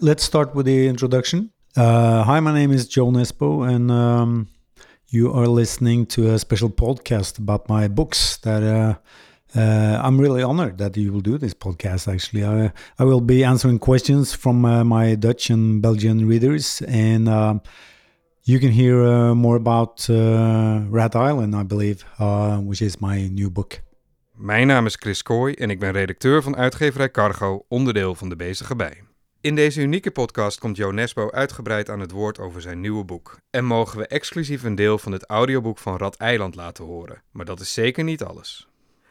Let's start with the introduction. Uh, hi, my name is Jo Nesbo, and um, you are listening to a special podcast about my books that uh, uh, I'm really honored that you will do this podcast. Actually, I, I will be answering questions from uh, my Dutch and Belgian readers, and um, you can hear uh, more about uh, Rat Island, I believe, which is my new book. Mijn naam is Chris Kooi en ik ben redacteur van uitgeverij Cargo, onderdeel van de Bezige Bij. In deze unieke podcast komt Jo Nesbo uitgebreid aan het woord over zijn nieuwe boek. En mogen we exclusief een deel van het audioboek van Rad Eiland laten horen. Maar dat is zeker niet alles.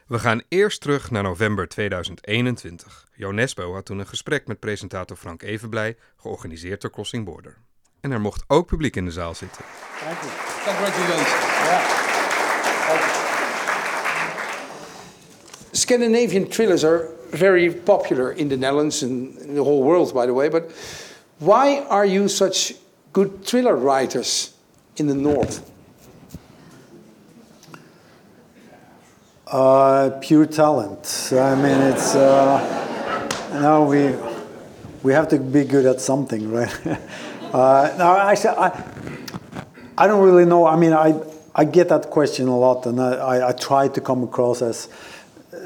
We gaan eerst terug naar november 2021. Jo Nesbo had toen een gesprek met presentator Frank Evenblij, georganiseerd door Crossing Border. En er mocht ook publiek in de zaal zitten. Thank you. Congratulations. Yeah. Scandinavian thrillers are very popular in the Netherlands and the whole world, by the way. But why are you such good thriller writers in the north? Uh, pure talent. I mean, it's uh, now we we have to be good at something, right? uh, now, actually, I I don't really know. I mean, I I get that question a lot, and I, I, I try to come across as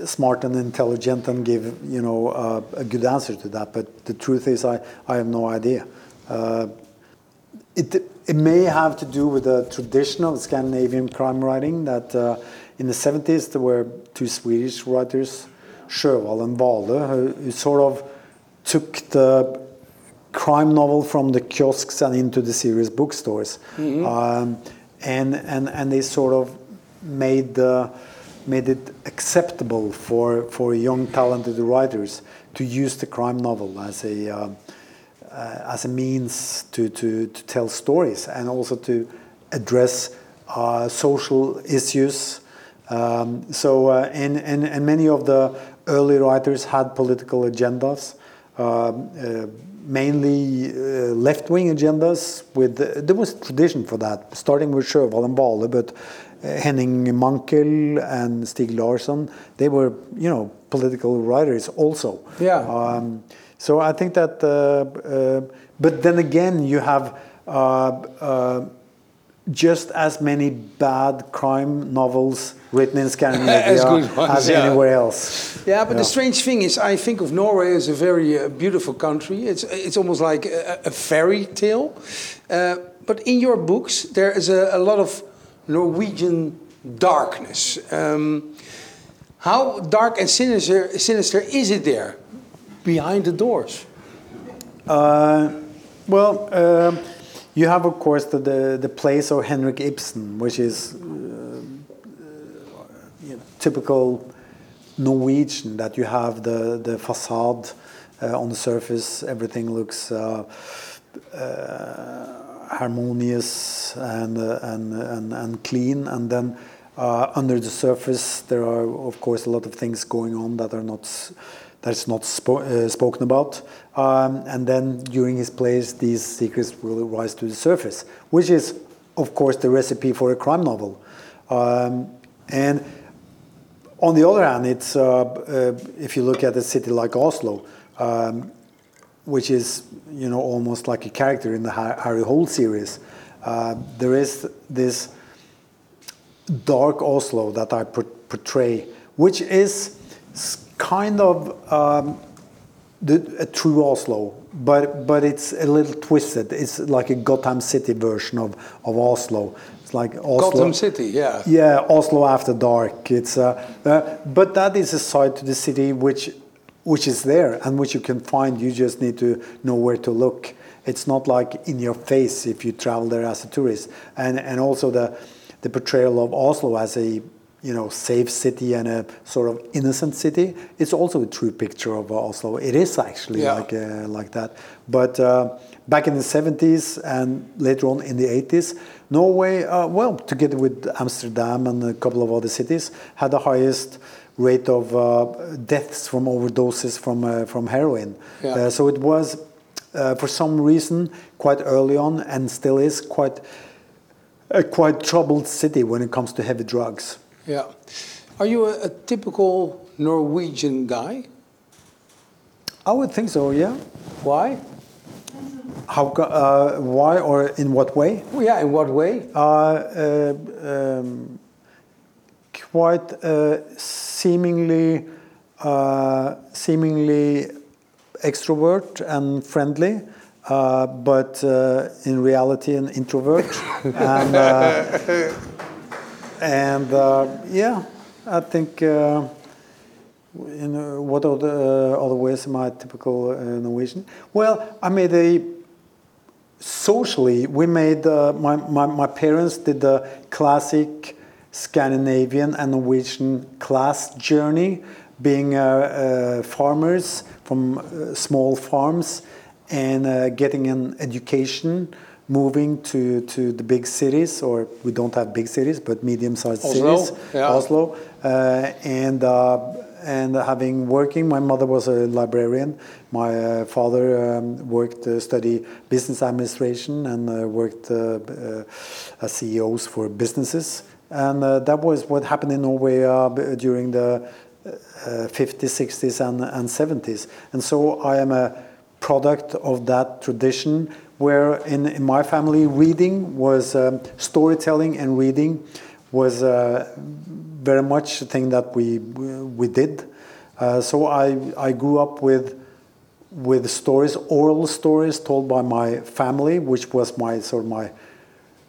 smart and intelligent and give you know uh, a good answer to that. But the truth is, I I have no idea. Uh, it it may have to do with the traditional Scandinavian crime writing that. Uh, in the 70s, there were two Swedish writers, Sjöwall and Wahlöö, who, who, sort of took the crime novel from the kiosks and into the serious bookstores. Mm-hmm. Um, and, and, and they sort of made, the, made it acceptable for, for young, talented writers to use the crime novel as a, uh, uh, as a means to, to, to tell stories and also to address uh, social issues um, so, uh, and, and, and many of the early writers had political agendas, uh, uh, mainly uh, left wing agendas. With There was tradition for that, starting with Sjöwall and Wahlöö, but Henning Mankell and Stieg Larsson, they were, you know, political writers also. Yeah. Um, so I think that, uh, but then again, you have just as many bad crime novels written in Scandinavia as, ones, as yeah. anywhere else. Yeah, but yeah. the strange thing is, I think of Norway as a very uh, beautiful country. It's it's almost like a, a fairy tale. Uh, but in your books, there is a, a lot of Norwegian darkness. Um, how dark and sinister sinister is it there, behind the doors? Uh, well. Um, you have, of course, the, the, the plays of Henrik Ibsen, which is uh, you know, typical Norwegian, that you have the, the facade uh, on the surface, everything looks uh, uh harmonious and, uh, and, and, and clean, and then uh, under the surface, there are, of course, a lot of things going on that are not that's not spo uh, spoken about. Um, and then during his plays, these secrets will rise to the surface, which is, of course, the recipe for a crime novel. Um, and on the other hand, it's uh, uh, if you look at a city like Oslo, um, which is you know almost like a character in the Harry Hole series, uh, there is this dark Oslo that I portray, which is kind of um, the, a true Oslo, but but it's a little twisted. It's like a Gotham City version of, of Oslo. It's like Oslo. Gotham City, yeah. Yeah, Oslo after dark. It's uh, uh, but that is a side to the city which which is there and which you can find. You just need to know where to look. It's not like in your face if you travel there as a tourist. And and also the the portrayal of Oslo as a you know, safe city and a sort of innocent city. It's also a true picture of Oslo. It is actually yeah. like uh, like that. But uh, back in the 70s and later on in the 80s, Norway, uh, well, together with Amsterdam and a couple of other cities, had the highest rate of uh, deaths from overdoses from uh, from heroin. Yeah. Uh, so it was, for some reason, quite early on, and still is quite a quite troubled city when it comes to heavy drugs. Yeah. Are you a, a typical Norwegian guy? I would think so, yeah. Why? How? Uh, why or in what way? Well, yeah, in what way? Uh, uh, um, quite uh, seemingly, uh, seemingly extrovert and friendly, uh, but uh, in reality an introvert. and uh, and uh, yeah, I think. Uh, in, uh, what are the uh, other ways am I typical uh, Norwegian? Well, I made a socially, we made, uh, my, my, my parents did the classic Scandinavian and Norwegian class journey, being uh, uh, farmers from uh, small farms and uh, getting an education, moving to, to the big cities, or we don't have big cities, but medium sized Oslo, cities, yeah. Oslo, uh, and uh, and having working, my mother was a librarian. My uh, father um, worked, uh, studied business administration, and uh, worked uh, uh, as CEOs for businesses. And uh, that was what happened in Norway uh, during the uh, 50s, 60s, and, and 70s. And so I am a product of that tradition where in, in my family reading was um, storytelling and reading was uh, very much a thing that we we did. Uh, so I I grew up with with stories, oral stories told by my family, which was my sort of my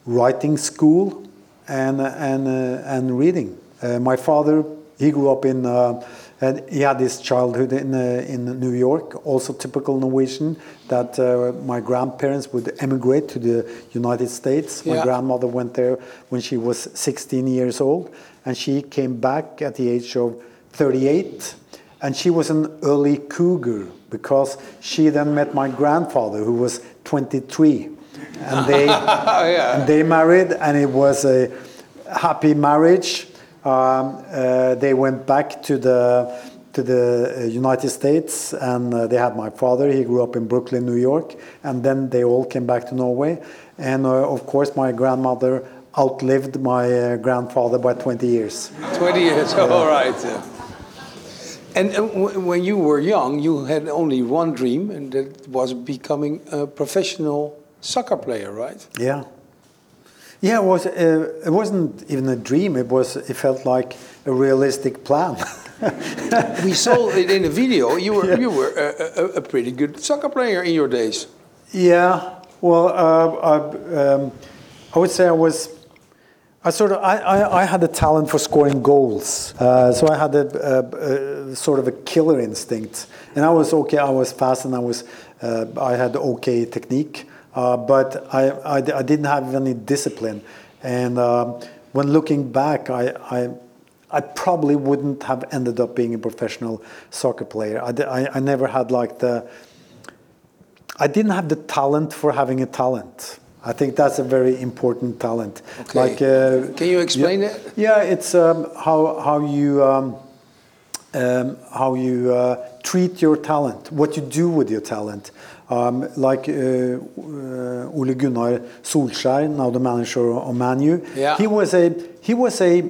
writing school, and and uh, and reading. Uh, my father he grew up in. Uh, and he had his childhood in uh, in New York, also typical Norwegian. That uh, my grandparents would emigrate to the United States. My grandmother went there when she was 16 years old, and she came back at the age of 38. And she was an early cougar because she then met my grandfather, who was 23, and they and they married, and it was a happy marriage. Um, uh, they went back to the to the uh, United States, and uh, they had my father. He grew up in Brooklyn, New York, and then they all came back to Norway. And uh, of course, my grandmother outlived my uh, grandfather by 20 years. 20 years, all right. And uh, w- when you were young, you had only one dream, and that was becoming a professional soccer player, right? Yeah. Yeah, it was. Uh, it wasn't even a dream. It was. It felt like a realistic plan. We saw it in a video. You were you were a, a, a pretty good soccer player in your days. Yeah, well, uh, I, um, I would say I was. I sort of I, I, I had a talent for scoring goals, uh, so I had a, a, a sort of a killer instinct, and I was okay. I was fast, and I was uh, I had okay technique, uh, but I, I I didn't have any discipline, and um, when looking back, I. I I probably wouldn't have ended up being a professional soccer player. I, I, I never had like the I didn't have the talent for having a talent. I think that's a very important talent. Okay. Like, uh, Can you explain it? Yeah, it's um, how how you um, um, how you uh, treat your talent, what you do with your talent. Um, like uh, uh, Ole Gunnar Solskjaer, now the manager of Manu, Yeah. he was a he was a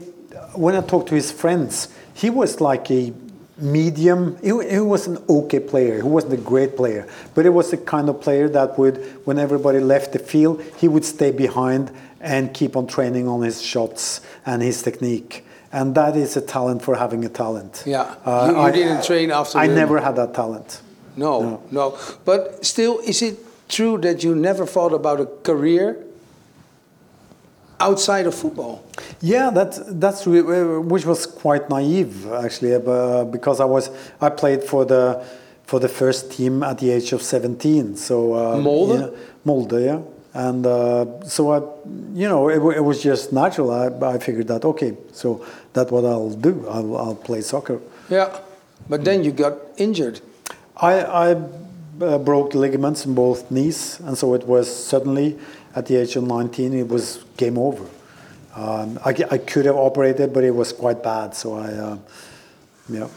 when I talked to his friends, he was like a medium. He, he was an okay player. He wasn't a great player, but it was the kind of player that would, when everybody left the field, he would stay behind and keep on training on his shots and his technique. And that is a talent for having a talent. Yeah. Uh, you, you I- didn't train after. I never had that talent. No, no, But still, is it true that you never thought about a career outside of football? Yeah, that's that's uh, which was quite naive actually, uh, because I was I played for the for the first team at the age of 17. So uh, Molde? yeah, Molde, yeah. And uh, so I, you know, it, it was just natural. I, I figured that okay, so that's what I'll do. I'll, I'll play soccer. Yeah. But then you got injured. I, I uh, broke ligaments in both knees, and so it was suddenly at the age of 19, it was game over. Um, I, I could have operated, but it was quite bad. So I, uh, yeah.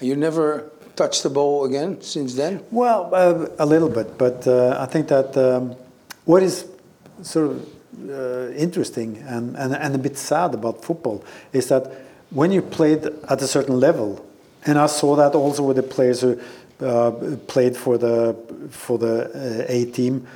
You never touched the ball again since then. Well, uh, a little bit, but uh, I think that um, what is sort of uh, interesting and, and, and a bit sad about football is that when you played at a certain level, and I saw that also with the players who played for the for the uh, A team.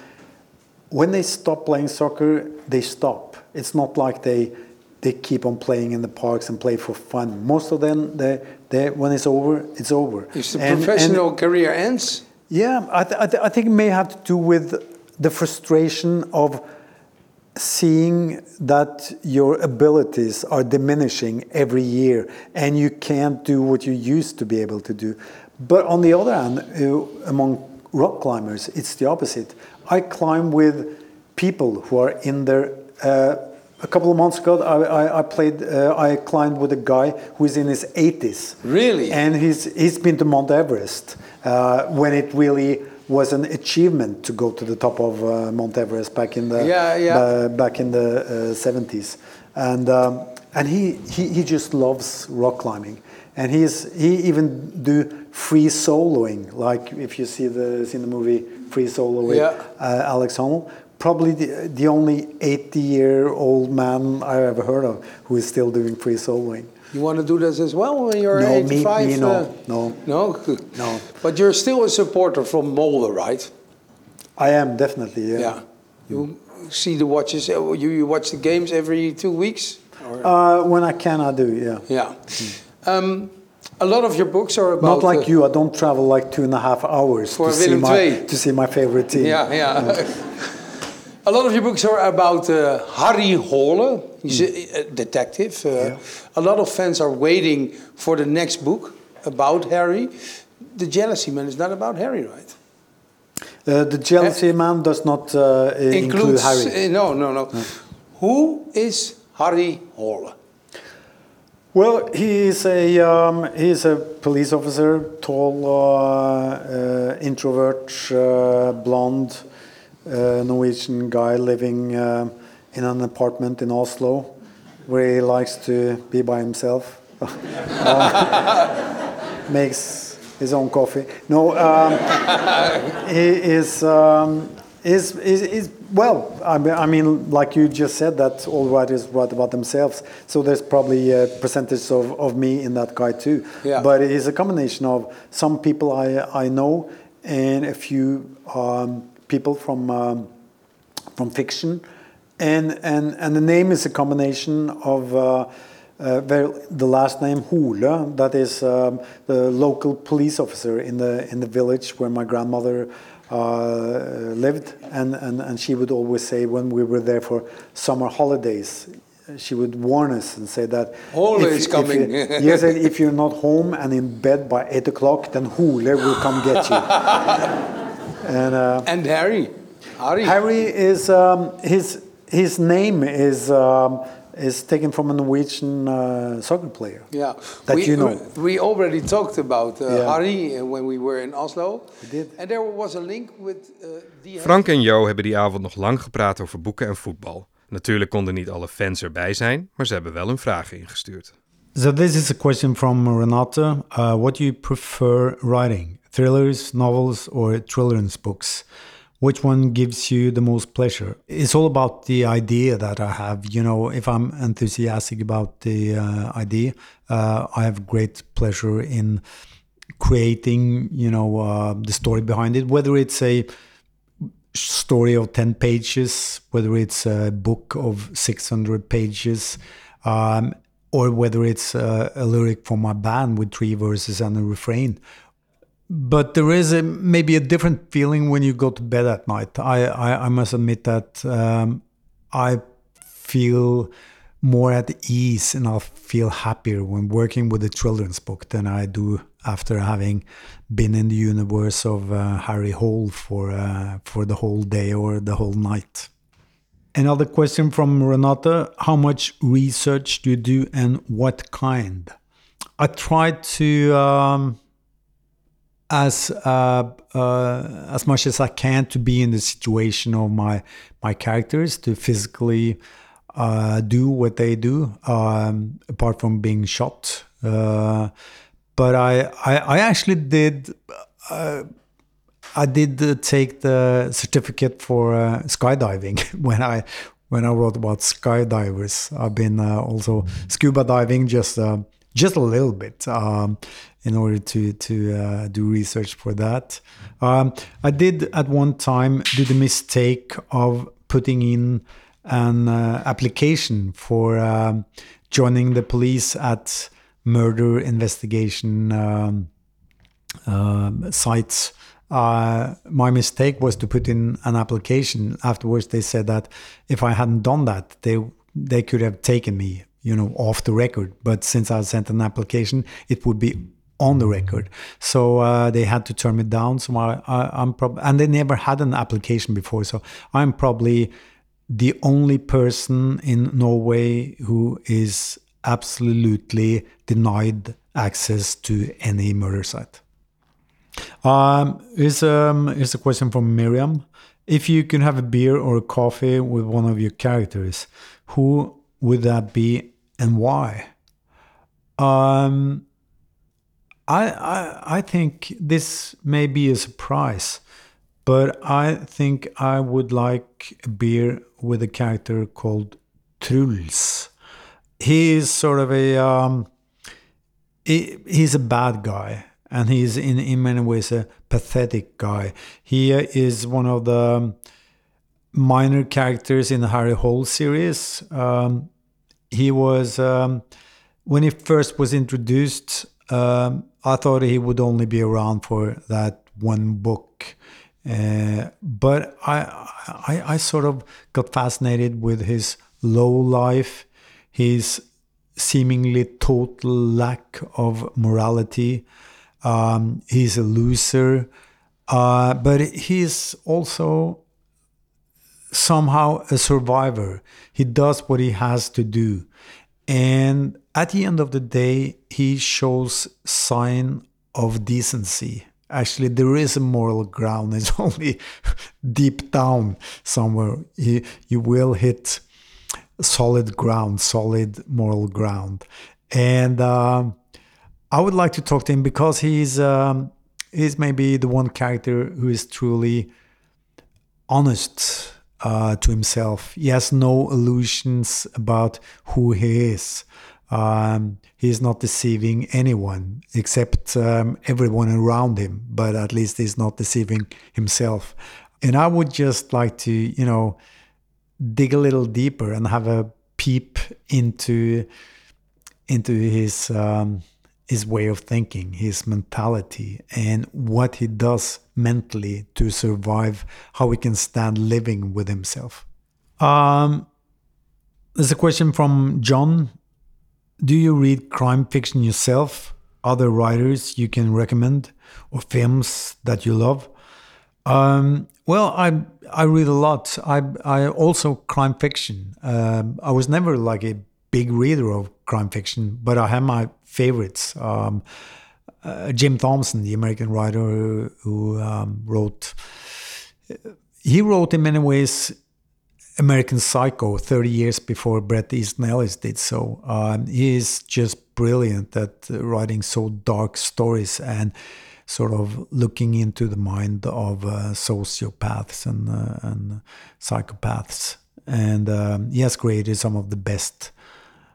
When they stop playing soccer, they stop. It's not like they they keep on playing in the parks and play for fun. Most of them, they, they when it's over, it's over. If the And- and- professional career ends, yeah, I, th- I, th- I think it may have to do with the frustration of seeing that your abilities are diminishing every year and you can't do what you used to be able to do. But on the other hand, uh, among rock climbers, it's the opposite. I climb with people who are in their. Uh, a couple of months ago, I, I, I played. Uh, I climbed with a guy who is in his 80s. Really? And he's he's been to Mount Everest uh, when it really was an achievement to go to the top of uh, Mount Everest back in the Yeah, yeah. ba- back in the uh, 70s, and um, and he, he he just loves rock climbing, and he's he even do free soloing like if you see the see the movie Free Solo with Yeah. uh, Alex Honnold. Probably the, the only 80 year old man I've ever heard of who is still doing free soloing. you want to do this as well when you're No, me- 85? me no, uh, no. No? No. But you're still a supporter from Molde, right? I am definitely, yeah. Yeah. You see the watches, uh, you, you watch the games every two weeks? Or- Uh, when I can, I do, yeah. yeah. Um, a lot of your books are about. Not like you, I don't travel like two and a half hours to see, my, to see my favorite team. Yeah, yeah. a lot of your books are about uh, Harry Hole. He's a, a detective. Uh, Yeah. A lot of fans are waiting for the next book about Harry. The Jealousy Man is not about Harry, right? Uh, the jealousy man does not uh, include Harry. uh, no, no, no. Who is Harry Hole? Well, he is a um, he is a police officer, tall, uh, uh, introvert, uh, blonde, uh, Norwegian guy living in an apartment in Oslo, where he likes to be by himself. Uh, makes his own coffee. No, um, he is. Um, is well I mean, I mean like you just said that all writers write about themselves. So there's probably a percentage of, of me in that guy too. Yeah. but it is a combination of some people I, I know and a few um, people from um, from fiction. And, and and the name is a combination of uh, uh, very, the last name Hole, that is um, the local police officer in the in the village where my grandmother lived, and, and, and she would always say when we were there for summer holidays, she would warn us and say that if- is if coming. you- yes, and if you're not home and in bed by eight o'clock, then Hole will come get you. and uh, And Harry. Harry. Harry is um, his his name is um, is taken from a Norwegian uh, soccer player. Yeah, That we, you know. We already talked about uh, Yeah. Harry uh, when we were in Oslo. We did. And there was a link with uh, the. Frank en Jo hebben die avond nog lang gepraat over boeken en voetbal. Natuurlijk konden niet alle fans erbij zijn, maar ze hebben wel hun vragen ingestuurd. So this is a question from Renate. Uh, what do you prefer writing? Thrillers, novels, or children's books? Which one gives you the most pleasure? It's all about the idea that I have. You know, if I'm enthusiastic about the uh, idea, uh, I have great pleasure in creating. You know, uh, the story behind it. Whether it's a story of 10 pages, whether it's a book of 600 pages, um, or whether it's a, a lyric for my band with three verses and a refrain. But there is a, maybe a different feeling when you go to bed at night. I, I, I must admit that um, I feel more at ease and I feel happier when working with a children's book than I do after having been in the universe of uh, Harry Hole for uh, for the whole day or the whole night. Another question from Renata: How much research do you do, and what kind? I try to. Um, as uh, uh, as much as I can to be in the situation of my my characters to physically uh, do what they do, um, apart from being shot. Uh, but I, I I actually did. Uh, I did take the certificate for uh, skydiving when I when I wrote about skydivers. I've been also scuba diving just just a little bit um, in order to to uh, do research for that. Um, I did at one time do the mistake of putting in an uh, application for um, joining the police at murder investigation um, um sites. Uh, my mistake was to put in an application. Afterwards, they said that if I hadn't done that, they they could have taken me, you know, off the record. But since I sent an application, it would be on the record. So uh, they had to turn me down. So I, am probably, and they never had an application before. So I'm probably the only person in Norway who is absolutely denied access to any murder site. Um, is um is a question from Miriam. If you can have a beer or a coffee with one of your characters, who would that be and why? Um, I, I, I think this may be a surprise, but I think I would like a beer with a character called Truls. He is sort of a um, he, he's a bad guy, and he's in in many ways a pathetic guy. He is one of the minor characters in the Harry Hole series. Um, he was um, when he first was introduced. Um, I thought he would only be around for that one book, uh, but I, I, I sort of got fascinated with his low life, his seemingly total lack of morality. Um, he's a loser, uh, but he's also somehow a survivor. He does what he has to do. And at the end of the day, he shows sign of decency. Actually, there is a moral ground. It's only deep down somewhere. You, you will hit solid ground, solid moral ground. And um, I would like to talk to him because he's um, he's maybe the one character who is truly honest uh, to himself. He has no illusions about who he is. Um, is not deceiving anyone except um, everyone around him, but at least he's not deceiving himself. And I would just like to, you know, dig a little deeper and have a peep into into his um, his way of thinking, his mentality, and what he does mentally to survive, how he can stand living with himself. Um, there's a question from John. Do you read crime fiction yourself? Other writers you can recommend or films that you love? Um, well, I I read a lot. I I also crime fiction. Um, I was never like a big reader of crime fiction, but I have my favorites. Um, uh, Jim Thompson, the American writer who, who um, wrote, he wrote in many ways American Psycho 30 years before Bret Easton Ellis did so. Um, he is just brilliant at writing so dark stories and sort of looking into the mind of uh, sociopaths and, uh, and psychopaths. And um, he has created some of the best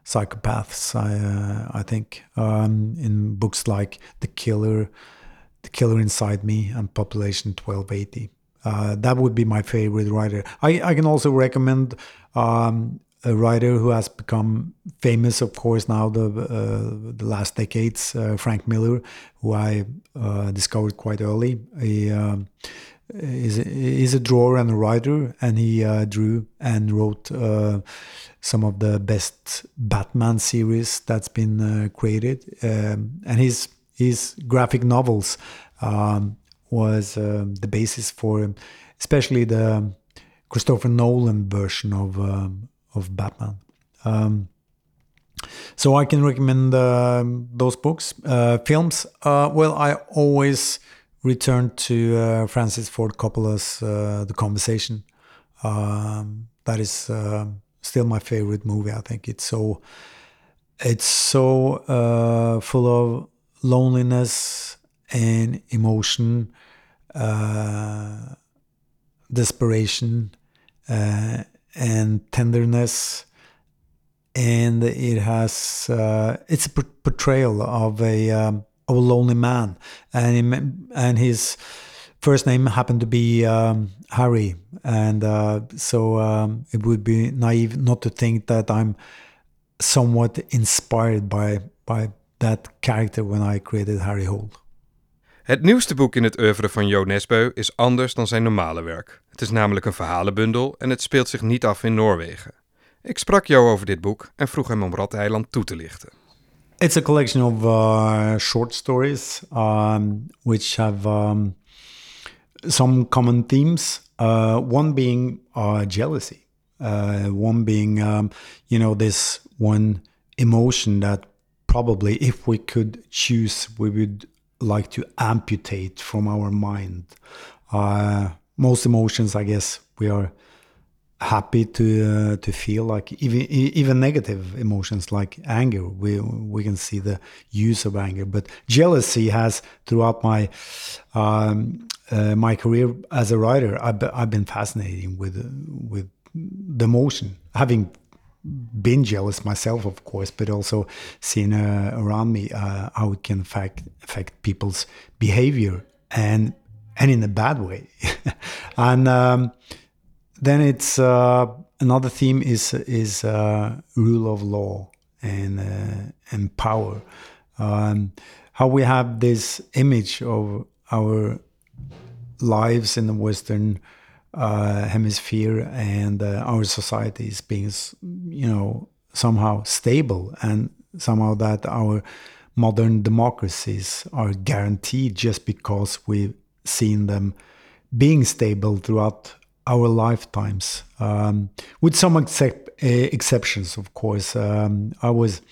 psychopaths. I uh, I think um, in books like The Killer, The Killer Inside Me, and Population 1280. Uh, that would be my favorite writer. I, I can also recommend um, a writer who has become famous, of course, now the uh, the last decades, uh, Frank Miller, who I uh, discovered quite early. He um, is, is a drawer and a writer, and he uh, drew and wrote some of the best Batman series that's been uh, created. Um, and his his graphic novels um, was um, the basis for, especially the Christopher Nolan version of um, of Batman. Um, so I can recommend uh, those books. Uh, films, uh, well, I always return to uh, Francis Ford Coppola's uh, The Conversation. Um, that is uh, still my favorite movie. I think it's so it's so uh, full of loneliness and emotion, uh, desperation, uh, and tenderness, and it has uh, it's a portrayal of a um, of a lonely man, and and his first name happened to be um, Harry, and uh, so um, it would be naive not to think that I'm somewhat inspired by by that character when I created Harry Hole. Het nieuwste boek in het oeuvre van Jo Nesbø is anders dan zijn normale werk. Het is namelijk een verhalenbundel en het speelt zich niet af in Noorwegen. Ik sprak Jo over dit boek en vroeg hem om Rateiland toe te lichten. It's a collection of uh, short stories um, which have um, some common themes. Uh, one being uh, jealousy. Uh, one being, um, you know, this one emotion that probably, if we could choose, we would like to amputate from our mind. Uh, most emotions, I guess, we are happy to uh, to feel like even even negative emotions like anger we we can see the use of anger but jealousy has throughout my um, uh, my career as a writer I've, I've been fascinating with with the motion, having been jealous myself of course but also seeing uh, around me uh, how it can affect affect people's behavior and and in a bad way and um, then it's uh, another theme is is uh, rule of law and uh, and power. Um, how we have this image of our lives in the Western uh, hemisphere and uh, our societies being, you know, somehow stable and somehow that our modern democracies are guaranteed just because we've seen them being stable throughout our lifetimes, um, with some uh, exceptions, of course. Um, I was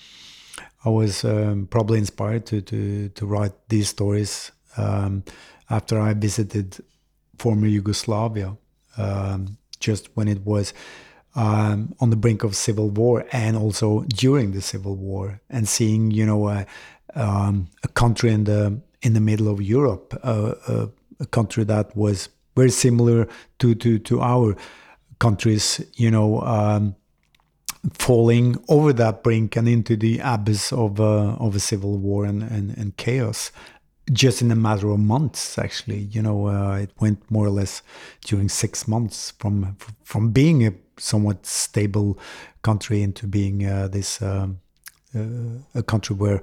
I was um, probably inspired to, to to write these stories um, after I visited former Yugoslavia, um, just when it was um, on the brink of civil war, and also during the civil war, and seeing you know a, a country in the in the middle of Europe, a, a country that was very similar to to to our countries, you know, um, falling over that brink and into the abyss of uh, of a civil war and, and, and chaos just in a matter of months actually. You know uh, it went more or less during six months from from being a somewhat stable country into being uh, this um, uh, a country where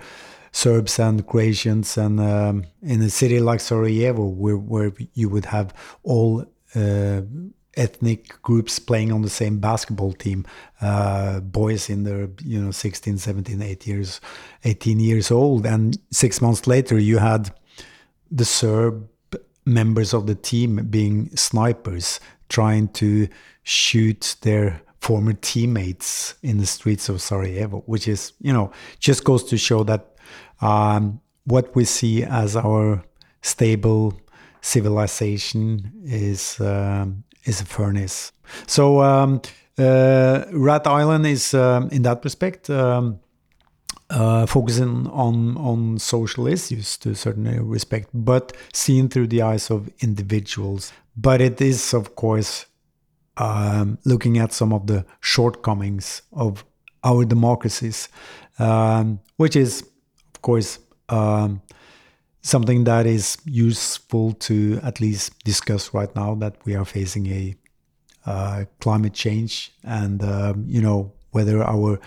Serbs and Croatians, and um, in a city like Sarajevo, where where you would have all uh, ethnic groups playing on the same basketball team, uh, boys in their you know 16, 17, 8 years, 18 years old, and six months later you had the Serb members of the team being snipers trying to shoot their former teammates in the streets of Sarajevo, which is, you know, just goes to show that um, what we see as our stable civilization is um, is a furnace. So um, uh, Rat Island is um, in that respect um, uh, focusing on on social issues to a certain respect, but seen through the eyes of individuals. But it is, of course, um, looking at some of the shortcomings of our democracies, um, which is of course, something that is useful to at least discuss right now that we are facing a uh, climate change and um, you know whether our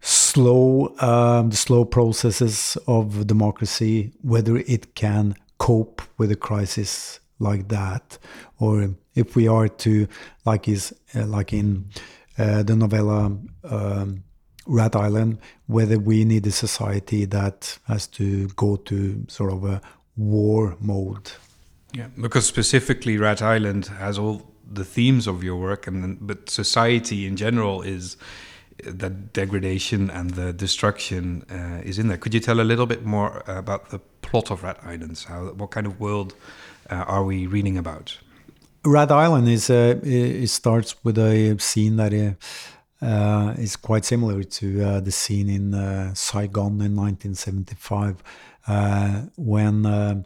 slow um, the slow processes of democracy whether it can cope with a crisis like that or if we are to like is uh, like in uh, the novella um, Rat Island, whether we need a society that has to go to sort of a war mode. Yeah, because specifically Rat Island has all the themes of your work, and but society in general is the degradation and the destruction uh, is in there. Could you tell a little bit more about the plot of Rat Islands? How what kind of world uh, are we reading about? Rat Island is uh, it starts with a scene that uh, uh, is quite similar to uh, the scene in uh, Saigon in 1975 uh, when um,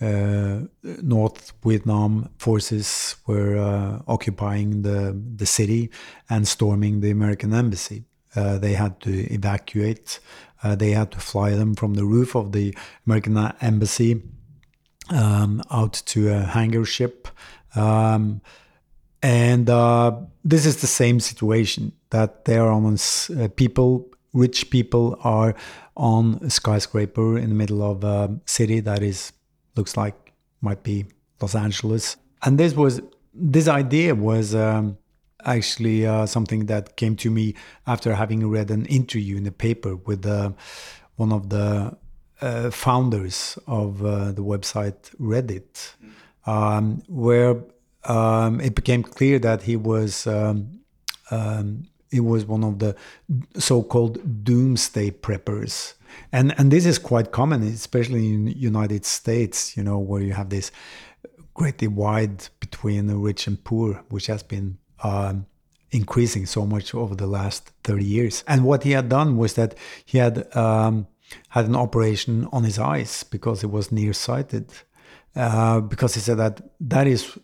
uh, North Vietnam forces were uh, occupying the, the city and storming the American embassy. Uh, they had to evacuate. Uh, they had to fly them from the roof of the American embassy um, out to a hangar ship. Um, and uh, this is the same situation that they are on uh, people, rich people are on a skyscraper in the middle of a city that is looks like might be Los Angeles. And this was this idea was um, actually uh, something that came to me after having read an interview in the paper with uh, one of the uh, founders of uh, the website Reddit, um, where um, it became clear that he was um, um, he was one of the so-called doomsday preppers. And and this is quite common especially in united states you know where you have this great divide between the rich and poor which has been um, increasing so much over the last 30 years. And what he had done was that he had um, had an operation on his eyes because he was nearsighted. Uh, because he said that that is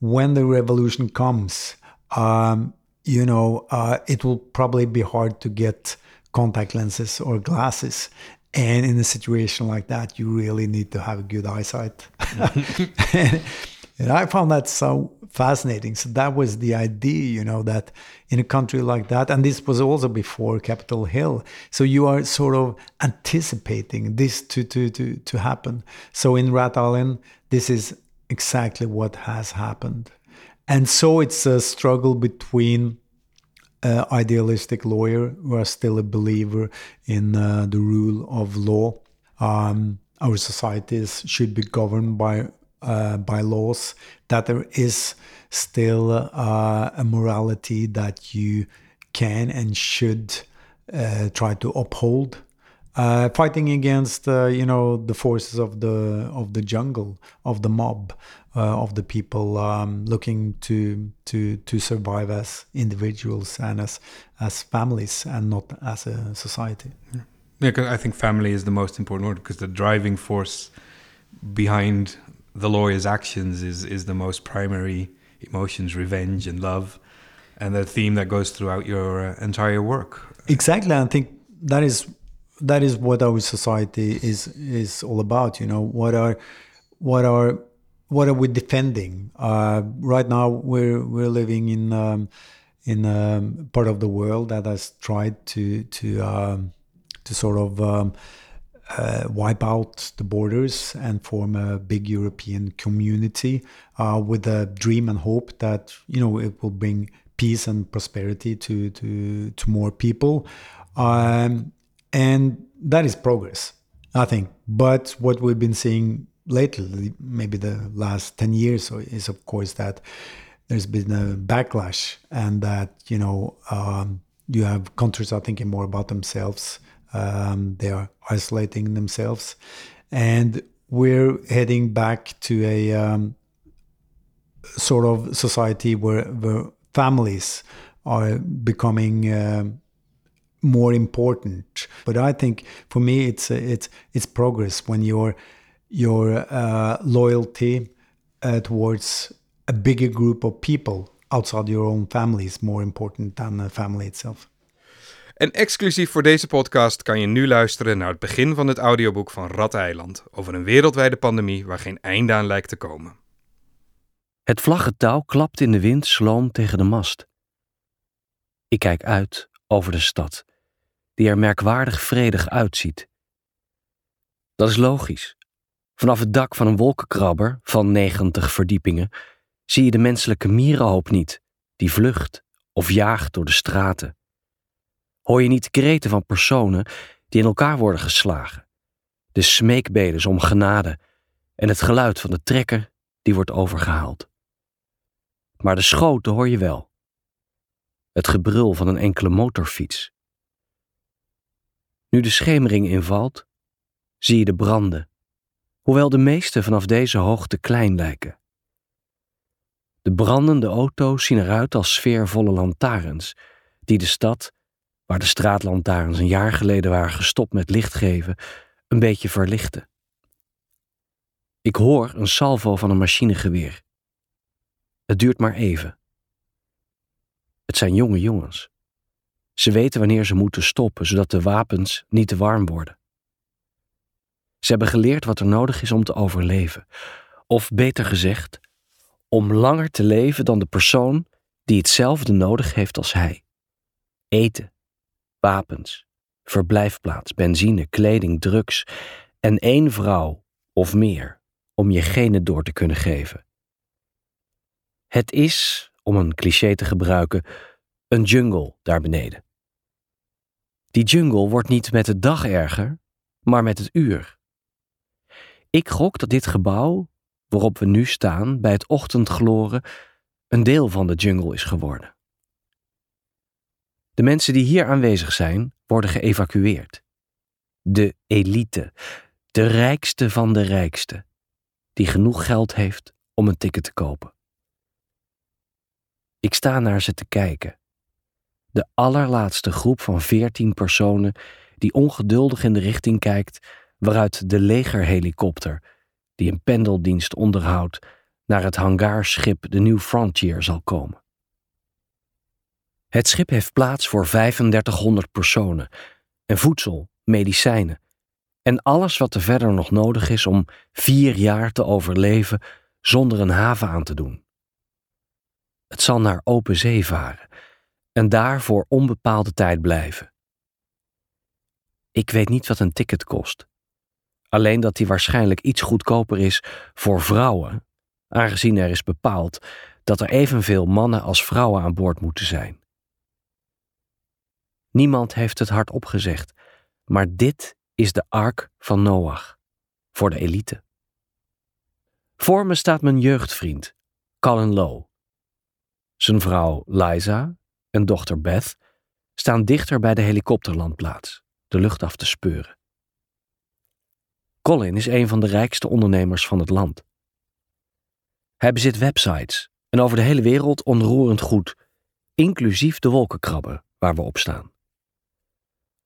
when the revolution comes um, you know uh, it will probably be hard to get contact lenses or glasses. And in a situation like that, you really need to have good eyesight. and, and I found that so fascinating. So that was the idea, you know, that in a country like that, and this was also before Capitol Hill. So you are sort of anticipating this to to to to happen. So in Rat Island, this is exactly what has happened. And so it's a struggle between uh, idealistic lawyer who are still a believer in uh, the rule of law. Um, our societies should be governed by uh, by laws. That there is still uh, a morality that you can and should uh, try to uphold. Uh, fighting against you know the forces of the of the jungle of the mob uh, of the people um, looking to to to survive as individuals and as as families and not as a society. Yeah, yeah I think family is the most important word because the driving force behind the lawyer's actions is is the most primary emotions, revenge and love, and the theme that goes throughout your uh, entire work. Exactly, I think that is that is what our society is is all about. You know, what are what are what are we defending? Uh, right now, we're we're living in um, in a um, part of the world that has tried to to um, to sort of um, uh, wipe out the borders and form a big European community uh, with a dream and hope that you know it will bring peace and prosperity to to to more people, um, and that is progress, I think. But what we've been seeing lately, maybe the last 10 years, is of course that there's been a backlash and that, you know, um, you have countries are thinking more about themselves. Um, they are isolating themselves. And we're heading back to a um, sort of society where, where families are becoming uh, more important. But I think for me, it's it's it's progress when you're your uh, loyalty uh, towards a bigger group of people outside your own family is more important than the family itself. En exclusief voor deze podcast kan je nu luisteren naar het begin van het audioboek van Rat Eiland over een wereldwijde pandemie waar geen einde aan lijkt te komen. Het vlaggentouw klapt in de wind sloom tegen de mast. Ik kijk uit over de stad, die er merkwaardig vredig uitziet. Dat is logisch. Vanaf het dak van een wolkenkrabber van 90 verdiepingen zie je de menselijke mierenhoop niet, die vlucht of jaagt door de straten. Hoor je niet kreten van personen die in elkaar worden geslagen, de smeekbedes om genade en het geluid van de trekker die wordt overgehaald. Maar de schoten hoor je wel. Het gebrul van een enkele motorfiets. Nu de schemering invalt, zie je de branden hoewel de meeste vanaf deze hoogte klein lijken. De brandende auto's zien eruit als sfeervolle lantaarns, die de stad, waar de straatlantaarns een jaar geleden waren gestopt met licht geven, een beetje verlichten. Ik hoor een salvo van een machinegeweer. Het duurt maar even. Het zijn jonge jongens. Ze weten wanneer ze moeten stoppen, zodat de wapens niet te warm worden. Ze hebben geleerd wat er nodig is om te overleven. Of beter gezegd, om langer te leven dan de persoon die hetzelfde nodig heeft als hij. Eten, wapens, verblijfplaats, benzine, kleding, drugs en één vrouw of meer om je genen door te kunnen geven. Het is, om een cliché te gebruiken, een jungle daar beneden. Die jungle wordt niet met de dag erger, maar met het uur. Ik gok dat dit gebouw, waarop we nu staan bij het ochtendgloren, een deel van de jungle is geworden. De mensen die hier aanwezig zijn, worden geëvacueerd. De elite, de rijkste van de rijkste, die genoeg geld heeft om een ticket te kopen. Ik sta naar ze te kijken. De allerlaatste groep van veertien personen die ongeduldig in de richting kijkt waaruit de legerhelikopter, die een pendeldienst onderhoudt, naar het hangaarschip de New Frontier zal komen. Het schip heeft plaats voor 3500 personen en voedsel, medicijnen en alles wat er verder nog nodig is om vier jaar te overleven zonder een haven aan te doen. Het zal naar open zee varen en daar voor onbepaalde tijd blijven. Ik weet niet wat een ticket kost. Alleen dat die waarschijnlijk iets goedkoper is voor vrouwen, aangezien er is bepaald dat er evenveel mannen als vrouwen aan boord moeten zijn. Niemand heeft het hardop gezegd, maar dit is de ark van Noach, voor de elite. Voor me staat mijn jeugdvriend, Colin Lowe. Zijn vrouw Liza en dochter Beth staan dichter bij de helikopterlandplaats, de lucht af te speuren. Colin is een van de rijkste ondernemers van het land. Hij bezit websites en over de hele wereld onroerend goed, inclusief de wolkenkrabber waar we op staan.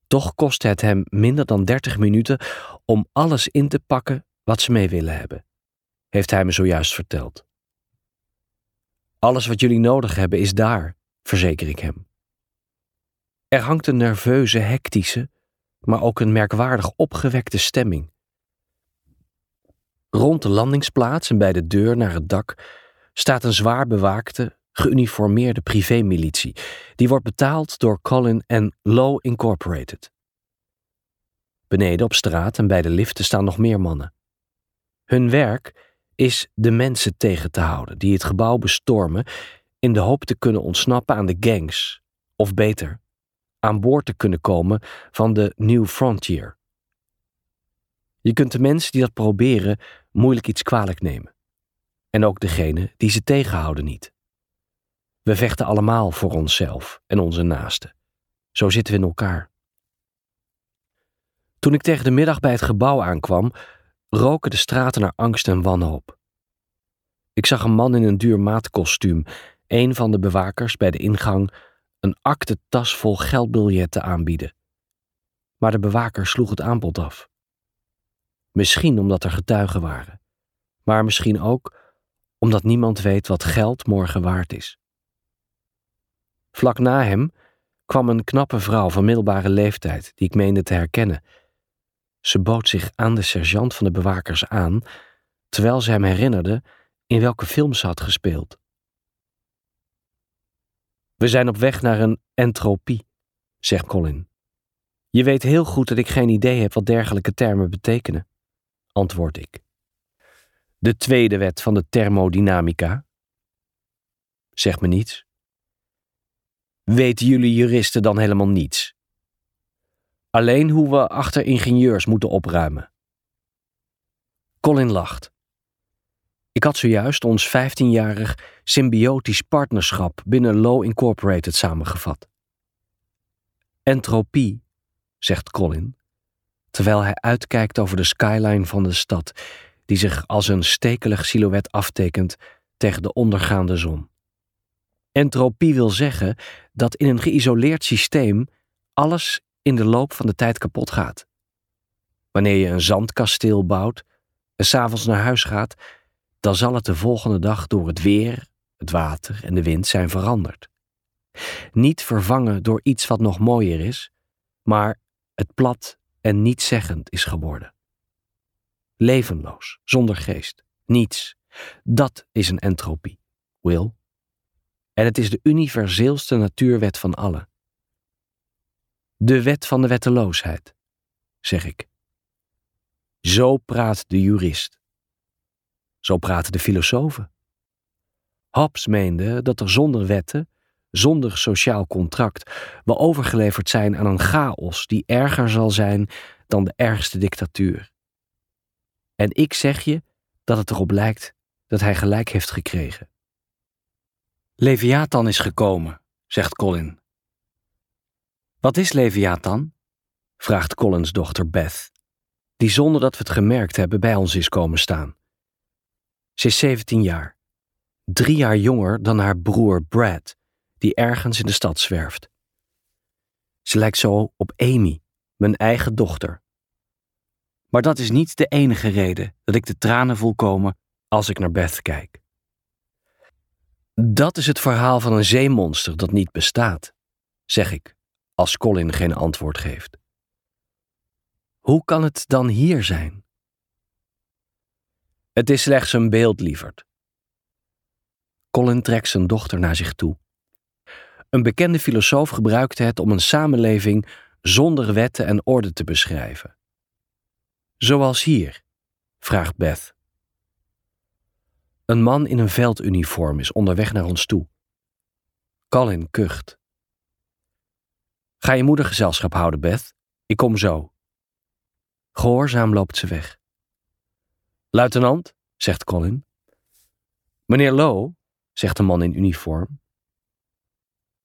Toch kost het hem minder dan 30 minuten om alles in te pakken wat ze mee willen hebben, heeft hij me zojuist verteld. Alles wat jullie nodig hebben is daar, verzeker ik hem. Er hangt een nerveuze, hectische, maar ook een merkwaardig opgewekte stemming. Rond de landingsplaats en bij de deur naar het dak staat een zwaar bewaakte, geuniformeerde privémilitie. Die wordt betaald door Colin en Low Incorporated. Beneden op straat en bij de liften staan nog meer mannen. Hun werk is de mensen tegen te houden die het gebouw bestormen in de hoop te kunnen ontsnappen aan de gangs, of beter, aan boord te kunnen komen van de New Frontier. Je kunt de mensen die dat proberen moeilijk iets kwalijk nemen. En ook degene die ze tegenhouden niet. We vechten allemaal voor onszelf en onze naasten. Zo zitten we in elkaar. Toen ik tegen de middag bij het gebouw aankwam, roken de straten naar angst en wanhoop. Ik zag een man in een duur maatkostuum, een van de bewakers bij de ingang, een aktentas vol geldbiljetten aanbieden. Maar de bewaker sloeg het aanbod af. Misschien omdat er getuigen waren, maar misschien ook omdat niemand weet wat geld morgen waard is. Vlak na hem kwam een knappe vrouw van middelbare leeftijd, die ik meende te herkennen. Ze bood zich aan de sergeant van de bewakers aan, terwijl ze hem herinnerde in welke film ze had gespeeld. We zijn op weg naar een entropie, zegt Colin. Je weet heel goed dat ik geen idee heb wat dergelijke termen betekenen, antwoord ik. De tweede wet van de thermodynamica? Zeg me niets. Weten jullie juristen dan helemaal niets? Alleen hoe we achter ingenieurs moeten opruimen. Colin lacht. Ik had zojuist ons 15-jarig symbiotisch partnerschap binnen Low Incorporated samengevat. Entropie, zegt Colin, terwijl hij uitkijkt over de skyline van de stad, die zich als een stekelig silhouet aftekent tegen de ondergaande zon. Entropie wil zeggen dat in een geïsoleerd systeem alles in de loop van de tijd kapot gaat. Wanneer je een zandkasteel bouwt, en s'avonds naar huis gaat, dan zal het de volgende dag door het weer, het water en de wind zijn veranderd. Niet vervangen door iets wat nog mooier is, maar het plat en nietszeggend is geworden. Levenloos, zonder geest, niets. Dat is een entropie, Will. En het is de universeelste natuurwet van alle. De wet van de wetteloosheid, zeg ik. Zo praat de jurist. Zo praten de filosofen. Hobbes meende dat er zonder wetten, zonder sociaal contract, we overgeleverd zijn aan een chaos die erger zal zijn dan de ergste dictatuur. En ik zeg je dat het erop lijkt dat hij gelijk heeft gekregen. Leviathan is gekomen, zegt Colin. Wat is Leviathan? vraagt Collins dochter Beth, die zonder dat we het gemerkt hebben bij ons is komen staan. Ze is 17 jaar, drie jaar jonger dan haar broer Brad, die ergens in de stad zwerft. Ze lijkt zo op Amy, mijn eigen dochter. Maar dat is niet de enige reden dat ik de tranen voel komen als ik naar Beth kijk. Dat is het verhaal van een zeemonster dat niet bestaat, zeg ik, als Colin geen antwoord geeft. Hoe kan het dan hier zijn? Het is slechts een beeld, lieverd. Colin trekt zijn dochter naar zich toe. Een bekende filosoof gebruikte het om een samenleving zonder wetten en orde te beschrijven. Zoals hier, vraagt Beth. Een man in een velduniform is onderweg naar ons toe. Colin kucht. Ga je moeder gezelschap houden, Beth? Ik kom zo. Gehoorzaam loopt ze weg. Luitenant, zegt Colin. Meneer Lowe, zegt de man in uniform.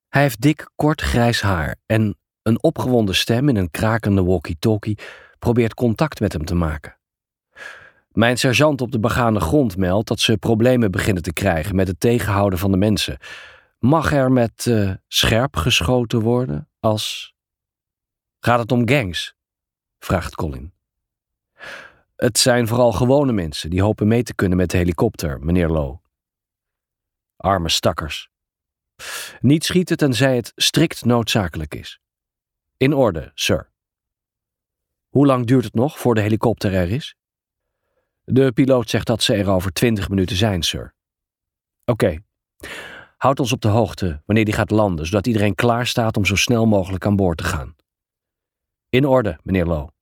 Hij heeft dik, kort grijs haar en een opgewonden stem in een krakende walkie-talkie probeert contact met hem te maken. Mijn sergeant op de begane grond meldt dat ze problemen beginnen te krijgen met het tegenhouden van de mensen. Mag er met uh, scherp geschoten worden als. Gaat het om gangs? vraagt Colin. Het zijn vooral gewone mensen die hopen mee te kunnen met de helikopter, meneer Lowe. Arme stakkers. Niet schieten tenzij het strikt noodzakelijk is. In orde, sir. Hoe lang duurt het nog voor de helikopter er is? De piloot zegt dat ze er over twintig minuten zijn, sir. Oké. Houd ons op de hoogte wanneer die gaat landen, zodat iedereen klaar staat om zo snel mogelijk aan boord te gaan. In orde, meneer Lowe.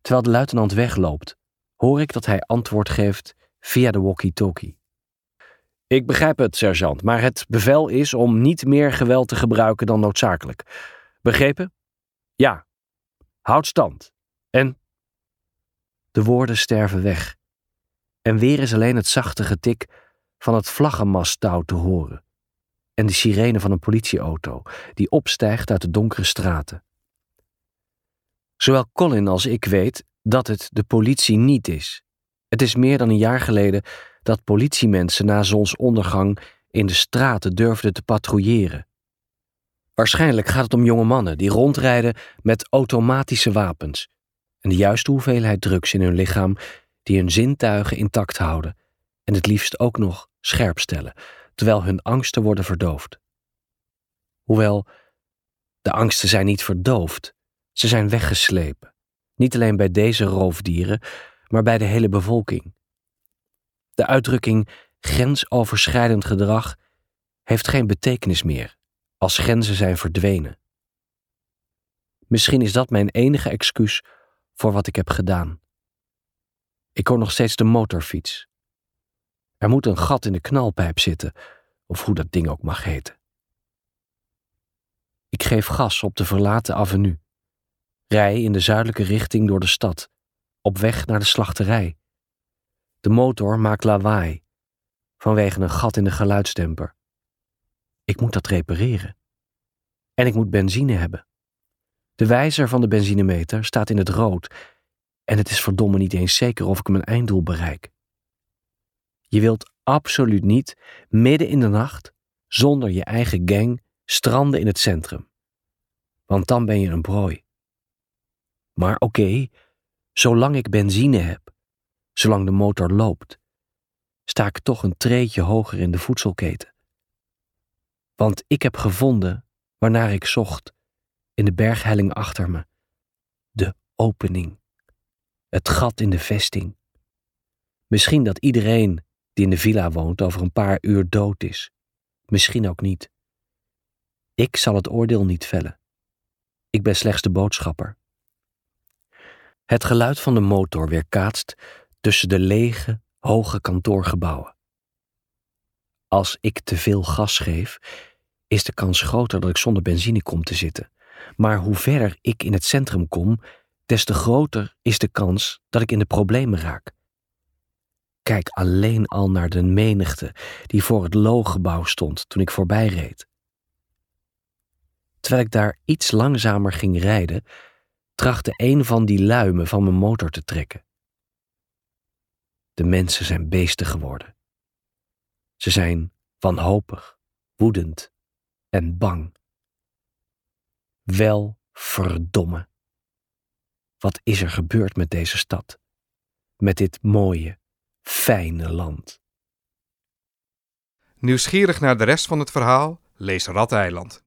Terwijl de luitenant wegloopt, hoor ik dat hij antwoord geeft via de walkie-talkie. Ik begrijp het, sergeant, maar het bevel is om niet meer geweld te gebruiken dan noodzakelijk. Begrepen? Ja. Houd stand. En. De woorden sterven weg. En weer is alleen het zachte getik van het vlaggenmasttouw te horen. En de sirene van een politieauto die opstijgt uit de donkere straten. Zowel Colin als ik weet dat het de politie niet is. Het is meer dan een jaar geleden dat politiemensen na zonsondergang in de straten durfden te patrouilleren. Waarschijnlijk gaat het om jonge mannen die rondrijden met automatische wapens en de juiste hoeveelheid drugs in hun lichaam die hun zintuigen intact houden en het liefst ook nog scherp stellen, terwijl hun angsten worden verdoofd. Hoewel, de angsten zijn niet verdoofd, ze zijn weggeslepen, niet alleen bij deze roofdieren, maar bij de hele bevolking. De uitdrukking grensoverschrijdend gedrag heeft geen betekenis meer als grenzen zijn verdwenen. Misschien is dat mijn enige excuus voor wat ik heb gedaan. Ik hoor nog steeds de motorfiets. Er moet een gat in de knalpijp zitten, of hoe dat ding ook mag heten. Ik geef gas op de verlaten avenue. Rij in de zuidelijke richting door de stad, op weg naar de slachterij. De motor maakt lawaai, vanwege een gat in de geluidsdemper. Ik moet dat repareren. En ik moet benzine hebben. De wijzer van de benzinemeter staat in het rood en het is verdomme niet eens zeker of ik mijn einddoel bereik. Je wilt absoluut niet midden in de nacht, zonder je eigen gang, stranden in het centrum. Want dan ben je een prooi. Maar oké, zolang ik benzine heb, zolang de motor loopt, sta ik toch een treetje hoger in de voedselketen. Want ik heb gevonden waarnaar ik zocht in de berghelling achter me. De opening. Het gat in de vesting. Misschien dat iedereen die in de villa woont over een paar uur dood is. Misschien ook niet. Ik zal het oordeel niet vellen. Ik ben slechts de boodschapper. Het geluid van de motor weerkaatst tussen de lege, hoge kantoorgebouwen. Als ik te veel gas geef, is de kans groter dat ik zonder benzine kom te zitten. Maar hoe verder ik in het centrum kom, des te groter is de kans dat ik in de problemen raak. Kijk alleen al naar de menigte die voor het looggebouw stond toen ik voorbij reed. Terwijl ik daar iets langzamer ging rijden, trachtte een van die luimen van mijn motor te trekken. De mensen zijn beesten geworden. Ze zijn wanhopig, woedend en bang. Wel verdomme. Wat is er gebeurd met deze stad? Met dit mooie, fijne land. Nieuwsgierig naar de rest van het verhaal? Lees Rateiland.